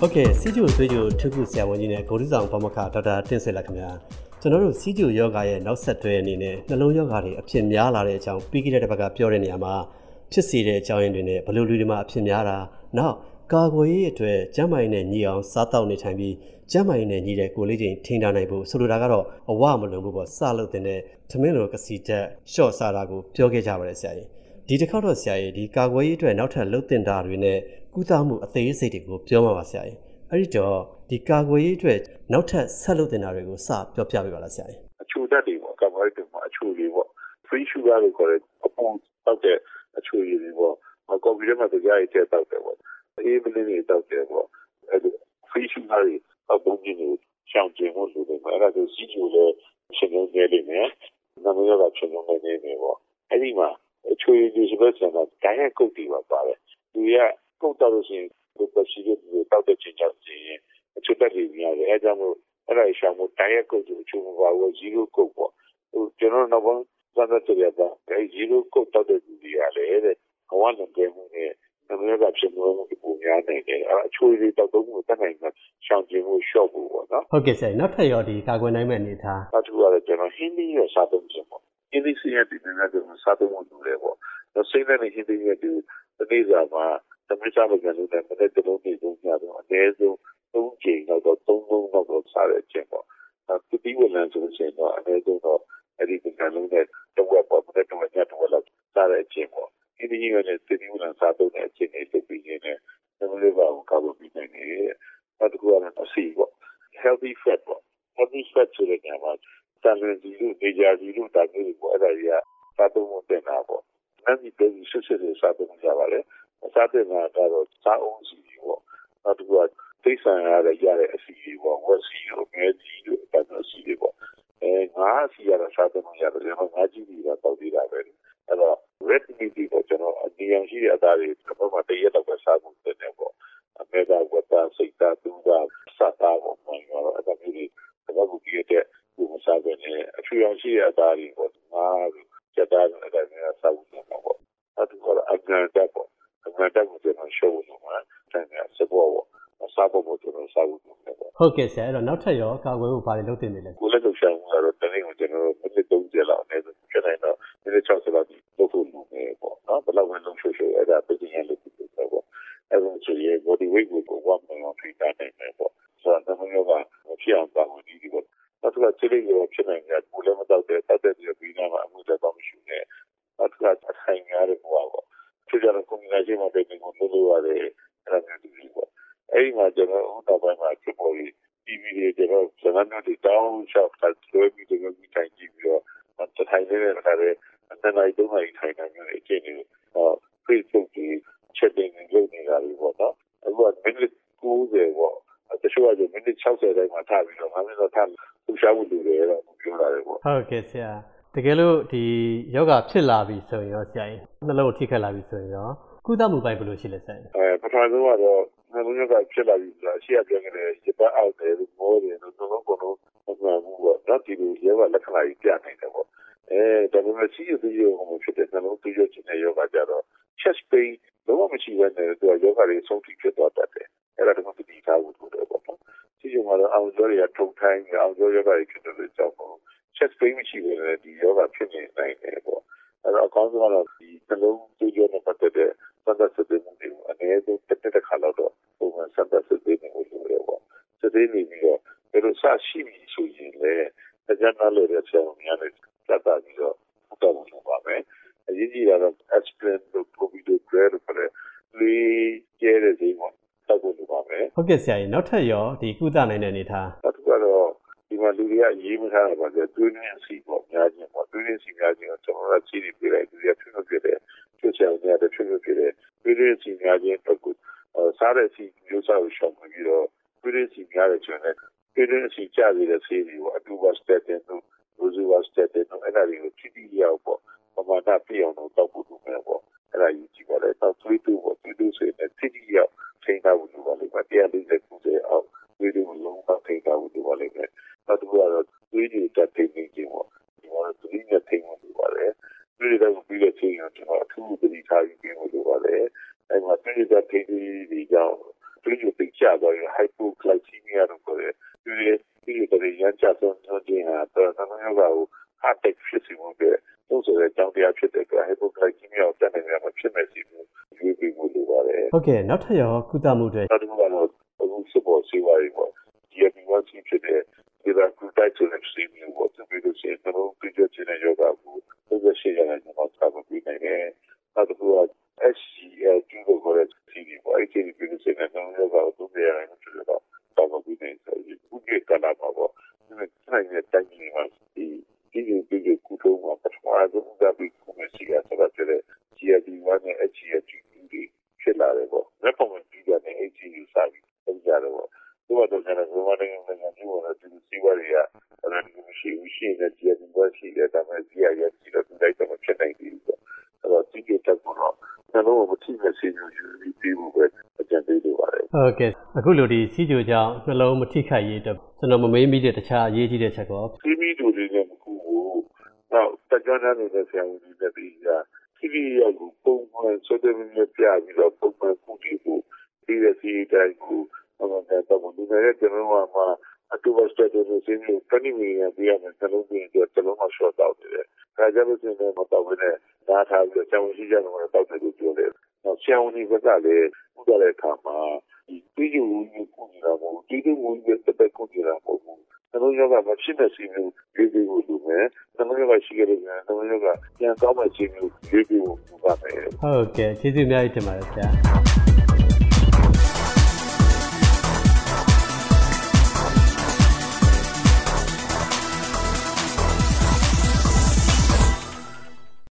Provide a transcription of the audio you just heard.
ဟုတ်ကဲ့စီဂျိုသွေးဂျိုထုခုဆရာဝန်ကြီးနဲ့ဂိုလ်ဆောင်ပမခဒေါက်တာတင့်ဆွေလာခင်ဗျာကျွန်တော်တို့စီဂျိုယောဂရဲ့နောက်ဆက်တွဲအနေနဲ့နှလုံးယောဂတွေအဖြစ်များလာတဲ့အကြောင်းပြီးခဲ့တဲ့တစ်ပတ်ကပြောတဲ့နေရာမှာဖြစ်စေတဲ့အကြောင်းရင်းတွေနဲ့ဘယ်လိုလူတွေမှာအဖြစ်များတာနောက်ကာကွယ်ရေးအတွက်ကျန်းမာရေးနဲ့ညီအောင်စားတောက်နေထိုင်ပြီးကျန်းမာရေးနဲ့ညီတဲ့ကိုယ်လေးချင်းထိန်းထားနိုင်ဖို့ဆိုလိုတာကတော့အဝမလုံးဘူးပေါ့စလုပ်တဲ့သမင်းလိုကစီတက်ရှော့စားတာကိုပြောခဲ့ကြပါတယ်ဆရာကြီးဒီတစ်ခေါက်တော့ဆရာကြီးဒီကာကွယ်ရေးအတွက်နောက်ထပ်လှုပ်တင်တာတွေနဲ့ ကုသမှုအသေးစိတ်တွေကိုပြောမှာပါဆရာကြီးအဲ့ဒီတော့ဒီကာကွယ်ရေးအတွက်နောက်ထပ်ဆက်လုပ်တင်တာတွေကိုစပြောပြပေးပါလားဆရာကြီးအချိုဓာတ်တွေပေါ့ကာဗွန်ဟိုက်တွေမှာအချိုတွေပေါ့ free sugar လို့ခေါ်တဲ့အပေါ်တောက်တဲ့အချိုရည်တွေပေါ့ကော်ဖီထဲမှာတရားရည်ထည့်တောက်တယ်ပေါ့အေးမလင်းတွေတောက်တယ်ပေါ့အဲ့ဒီ free sugar တွေအပုံကြီးတွေရှောင်ကျင်ဖို့လိုတယ်ပေါ့အဲ့ဒါဆိုစီးကျိုလည်းရှင်လုံးနေလိမ့်မယ်နာမည်ကရှင်လုံးနေနေမယ်ပေါ့အဲ့ဒီမှာအချိုရည်တွေစပတ်စံတာဒိုင်းရကုတ်တွေပါပါတယ်သူက ကုတ်တော့လို့ရှိရင်ဒီပစီတွေတောက်တဲ့ချိန်ကြောင့်စီရင်အချိုတက်တွေများတယ်အဲကြောင့်မို့အဲ့ဒါရှောင်ဖို့ဒိုင်းရကုတ်တွေအချိုမပါဘူးဇီရိုကုတ်ပေါ့ဟိုကျွန်တော်နောက်ပိုင်းစမ်းသပ်ကြရတာအဲဇီရိုကုတ်တောက်တဲ့လူတွေကလည်းတဲ့ဘဝနဲ့ပြမှုနဲ့နမရကဖြစ်လို့ပုံများနေတယ်အဲအချိုတွေတောက်တော့မှုတက်နိုင်မှာရှောင်ကျင်မှုရှော့ဖို့ပေါ့နော်ဟုတ်ကဲ့ဆရာနောက်ထပ်ရောဒီကာကွယ်နိုင်မဲ့အနေထားနောက်တစ်ခုကတော့ကျွန်တော်ဟင်းသီးရဲ့စားသုံးခြင်းပေါ့ဟင်းသီးစီးရတဲ့နေရာတွေမှာစားသုံးမှုလုပ်တယ်ပေါ့တော့စိတ်နဲ့ဟင်းသီးရဲ့ဒီဒီစာမှာ သမီးစားလို့လည်းလည်းမတဲ့တုံးနေတုံးကြတော့အနည်းဆုံး၃ချိန်တော့၃လုံးတော့စားရခြင်းပေါ့အဲဒီဒီဝင်လာဆိုရင်တော့အနည်းဆုံးတော့အဲ့ဒီကံလုံးနဲ့တဝက်ပေါ့မတဲ့တဝက်ညတဝက်လောက်စားရခြင်းပေါ့ဒီဒီရဲ့ဒီဒီဝင်လာစားသုံးတဲ့အချိန်လေးလုပ်ပြီးရင်လည်းသမီးလေးပါကိုကောက်လို့ပြီးနိုင်တယ်နောက်တစ်ခုကတော့အစီပေါ့ healthy fat ပေါ့ healthy fat ဆိုတဲ့နေရာမှာတန်လွင်စီလို့နေကြစီလို့တာမျိုးတွေပေါ့အဲ့ဒါကြီးကစားသုံးဖို့တင်တာပေါ့။နောက်ဒီပြည်ဆွဆွဆွစားသုံးကြပါလေ။ စားတဲ့မှာကတော့စားအောင်စီပေါ့။နောက်တစ်ခုကသိဆန်ရတဲ့ရတဲ့အစီတွေပေါ့။ဝက်စီတို့မဲစီတို့တန်တော်စီတွေပေါ့။အဲငါးစီရတာစားသုံးရတယ်။ငါးကြီးတွေကတောက်သေးတာပဲ။အဲ့တော့ red meat တွေပေါ့ကျွန်တော်အနည်းအောင်ရှိတဲ့အသားတွေဘယ်မှာတရက်တော့ပဲစားဖို့တင်တယ်ပေါ့။အမေကဝတ်သားစိတ်သားသူသားစတာပေါ့။မှန်တော့အဲ့ဒါမျိုးတွေတော့ဘူးကြည့်တဲ့ဒီမစားဘဲနဲ့အချွေအောင်ရှိတဲ့အသားတွေပေါ့ငါစက်သားတွေအဲ့ဒါမျိုးစားဖို့တော့ပေါ့အဲ့ဒါကအကန့်တက်ပေါ့ အကန့်တက်ကိုကျွန်တော်ရှုံးလို့မှာတိုင်းကစပေါ်ပေါ့စားဖို့ပေါ့ကျွန်တော်စားဖို့တော့ပေါ့ဟုတ်ကဲ့ဆရာအဲ့တော့နောက်ထပ်ရောကာကွယ်ဖို့ဘာတွေလုပ်တင်နေလဲကိုလည်းလုပ်ရှာမှုကတော့တနေ့ကိုကျွန်တော်မိနစ်30လောက်နဲ့ဖြစ်နိုင်တော့မိနစ်60လောက်ဒီလုပ်ဖို့လုပ်နေပေါ့နော်ဘယ်လောက်ပဲလုပ်ရှုပ်ရှုပ်အဲ့ဒါပြည်ရင်လုပ်ပြီးတော့ပေါ့အဲ့ဒါဆိုရင် body weight ကိုဝတ်မှန်အောင်ထိတာနိုင်မယ်ပေါ့ဆိုတော့တမန်တော်ကမဖြစ်အောင်ပါဝင်ဒီပေါ့နောက်တစ်ခါချိလေးရောဖြစ်နိုင်တယ်ကိုလည်းမတော့တဲ့တောက်တဲ့ပြီးနာမှာအမှုလည်းတော့မရှိနဲ့နောက်တစ်ခါအဆိုင်ရတဲ့ဘဝပေါ့ဖြစ် ကြတော့ combination မှာတဲ့ကိုလုပ်လို့ရတယ်အဲ့ဒါမျိုးဒီပေါ့အဲ့ဒီမှာကျွန်တော်ဟိုတော့ပိုင်းမှာဖြစ်ပေါ်ပြီး TV တွေကျွန်တော်ဇာတ်မျိုးတွေတောင်းလျှောက်တာလွှဲပြီးတော့ဒီတိုင်းကြည့်ပြီးတော့တထိုင်နေတဲ့အခါတွေအတန်းလိုက်တော့နိုင်ထိုင်နိုင်မျိုးအကျင့်တွေတော့ Facebook ကြီးချက်တင်နေလုပ်နေတာတွေပေါ့နော်အခုကမိနစ်90ပေါ့တချို့ကမိနစ်60တိုင်းမှာထားပြီးတော့ငါမင်းတော့ထားသူရှားဖို့လူတွေတော့ပြောလာတယ်ပေါ့ဟုတ်ကဲ့ဆရာတကယ်လို့ဒီယောဂဖြစ်လာပြီဆိုရင်ရောဆရာကြီးနှလုံးထိခတ်လာပြီဆိုရင်ရော ကုသမှုပိုင်းဘယ်လိုရှိလဲဆရာကြီးအဲပထမဆုံးကတော့နှလုံးရောဂါဖြစ်လာပြီဆိုတာအရှိရပြောခဲ့တဲ့ရပတ်အောက်တယ်လို့မောတယ်လို့တော့ဘုံတော့မမှန်ဘူးပေါ့နော်ဒီလိုရောဂါလက္ခဏာကြီးပြနိုင်တယ်ပေါ့အဲဒါပေမဲ့စီးရသေးရောဟိုဖြစ်တဲ့နှလုံးသွေးကြောခြင်းတဲ့ယောဂကြတော့ chest pain လုံးဝမရှိဘဲနဲ့သူကယောဂတွေဆုံးထိဖြစ်သွားတတ်တယ်အဲ့ဒါတော့ဒီထားဖို့လိုတယ်ပေါ့နော်စီးရုံကတော့အောင်ကျော်တွေကထုံထိုင်းအောင်ကျော်ယောဂတွေဖြစ်တဲ့ကြောင့်ပေါ့ chest pain မရှိဘဲနဲ့ဒီယောဂဖြစ်နေနိုင်တယ်ပေါ့အဲ့တော့အကောင်းဆုံးကတော့ဒီနှလုံးသွေးကြောနဲ့ပတ်သက်တဲ့ စမ်းသပ်စစ်ဆေးမှုတွေကိုအနည်းဆုံးတစ်တစ်ခါလောက်တော့ပုံမှန်စမ်းသပ်စစ်ဆေးနေလို့ရတယ်ပေါ့စစ်ဆေးနေပြီးတော့ဘယ်လိုစရှိပြီဆိုရင်လည်းတရားနာလို့ရတဲ့ဆရာများနဲ့စတာပြီးတော့တော့လုပ်ပါမယ်အရေးကြီးတာတော့ aspirin တို့ covid တို့ grad တို့လည်းလေးကျဲတဲ့ဈေးမှာတောက်ဖို့လုပ်ပါမယ်ဟုတ်ကဲ့ဆရာကြီးနောက်ထပ်ရောဒီကုသနိုင်တဲ့အနေထားနောက်တစ်ခုကတော့ဒီမှာလူတွေကအရေးမထားတာပါဆိုသွေးနှင်းစီပေါ့များခြင်းပေါ့သွေးနှင်းစီများခြင်းကိုကျွန်တော်တို့စီးပြီးပြလိုက်သူရဖြစ်လို့ဖြစ်တယ် ဖြစ်ချင်တဲ့ဖြစ်လို့ဖြစ်တယ်သွေးနှင်းစီများခြင်းတော့ကိုစားတဲ့စီမျိုးစားကိုရှောင်ပြီးတော့သွေးနှင်းစီများတဲ့ကျွန်တော်သွေးနှင်းစီကြရတဲ့ဆေးတွေကိုအတူပါစတက်တင်တို့ရိုဇူဝါစတက်တင်တို့အဲ့ဒါတွေကိုထိတိရောက်ပေါ့ပမာဏပြည့်အောင်တော့တောက်ဖို့လုပ်မယ်ပေါ့အဲ့ဒါယူကြည့်ပါလေတော့သွေးတူပေါ့သွေးတူဆိုရင်ထိတိရောက်ချိန်ထားဖို့လုပ်ပါလိမ့်မယ်တရားလေးစက်ကူတဲ့အောက်သွေးတူလုံးဝထိထားဖို့လုပ်ပါလိမ့်မယ်နောက်တစ်ခုကတော့သွေးတွေတက်ထိနေခြင်းပေါ့ဒီမှာသွေးနဲ့ထိမှုလုပ်ပါလေသွေးတွေကပြီးတဲ့ချိန်ကကျွန်တော်အထူး သတိထားပြီးပြင်ဖို့လုပ်ပါလေအဲ့မှာသွေးတွေထိပြီးဒီကြောင့်တွေးကြသိချသွားရင် hypoglycemia လို့ခေါ်တယ်သူတွေဒီလိုတွေရမ်းကြဆုံးခြင်းဟာတော့နှလုံးရောဂါကို heart attack ဖြစ်စေမှုပဲလို့ဆိုတဲ့အကြောင်းတရားဖြစ်တဲ့အတွက် hypoglycemia ကိုတက်နိုင်ရမှာဖြစ်မဲ့စီမှုရွေးပြီးမှုလိုပါတယ်ဟုတ်ကဲ့နောက်ထပ်ရောကုသမှုတွေနောက်တစ်ခုကတော့အခုစပေါ်စီဝါရီပေါ့ GLP-1 ဖြစ်တဲ့ဒီကကူတိုက်ဆိုတဲ့စီမျိုးပေါ့သူပြီးလို့ရှိရင်တော့ပြည့်ကျခြင်းရဲ့ယောဂကိုသူကရှိရတယ်ကျွန်တော်ဆက်ပြီးနိုင်တယ်နောက်တစ်ခုက SGLT ကိုခေါ်တဲ့စီမျိုးပေါ့အဲ့ဒီပြီးလို့ရှိရင်တော့ယောဂကိုသူပြရတယ်ဆိုတော့တော့ပြီးနေဆိုပြီးခုကကလာပါပေါ့ဒီမဲ့ တိုင်းနဲ့တိုင်းနေမှာဒီဒီဒီဒီကုထုံးမှာပထမဆုံးကပြီးခုမရှိရဆိုတော့တဲ့ GLP-1 နဲ့ SGLT ဒီဖြစ်လာတယ်ပေါ့လက်ပေါ်မှာပြီးတယ်နဲ့ HGU စာပြီးပုံကြတယ်ပေါ့ဒီမှာတော့ကျွန်တော်ဘဝတိုင်းနိုင်ငံကြီးပေါ်တော့ဒီစီဝါရီကအဲ့ဒါမရှိဘူးရှိနေကြတယ်ဘာရှိလဲဒါမှဒီရရစီတော့ဒီတိုင်းတော့ဖြစ်နိုင်ဘူးပေါ့အဲ့တော့ဒီကိတက်ကတော့ကျွန်တော်မတိမဲ့စီမျိုးယူပြီးပြီးဖို့ပဲအကြံပေးလိုပါတယ် ဟုတ် ကဲ့အခုလိုဒီစီးကြိုကြောင့်နှလုံးမထိခိုက်ရေးအတွက်ကျွန်တော်မမေးမိတဲ့တခြားအရေးကြီးတဲ့ချက်ကောစီမီတို့တွေနဲ့မကူဘူးတော့တကြွနေတဲ့ဆရာဝန်တွေနဲ့ပြီးတာစီမီရောက်ကိုပုံမှန်ဆွတဲ့မျိုးပြပြီးတော့ပုံမှန်ကုတီဖို့ဒီရစီတိုင်းကိုအမှန်တော့ဒီနေ့ကျွန်တော်ကမှအတူပါစတဲ့လူစင်းကိုတနည်းနည်းပြရမယ်ကျွန်တော်တို့ကျွန်တော်မှ short တောက်တယ်။ဒါကြောင့်လို့ဆိုရင်မတော့ဘဲနဲ့ဒါထားပြီးတော့ကျောင်းရှိကြတော့တောက်တယ်လို့ပြောတယ်။နောက်ဆရာဝန်တွေကလည်းဥဒတဲ့အခါမှာဒီ ပြည်သူကိုကုနေတာမဟုတ်ပြည်သူကိုတက်တက်ကုနေတာမဟုတ်ဘူး။ကျွန်တော်ယောဂမဖြစ်တဲ့စီမျိုးရေးပြီးလို့လုပ်မယ်။ကျွန်တော်ယောဂရှိခဲ့တဲ့ကျွန်တော်ယောဂပြန်ကောင်းမဲ့စီမျိုးရေးပြီးလို့လုပ်ပါမယ်။ဟုတ်ကဲ့ကျေးဇူးအများကြီးတင်ပါတယ်ဆရာ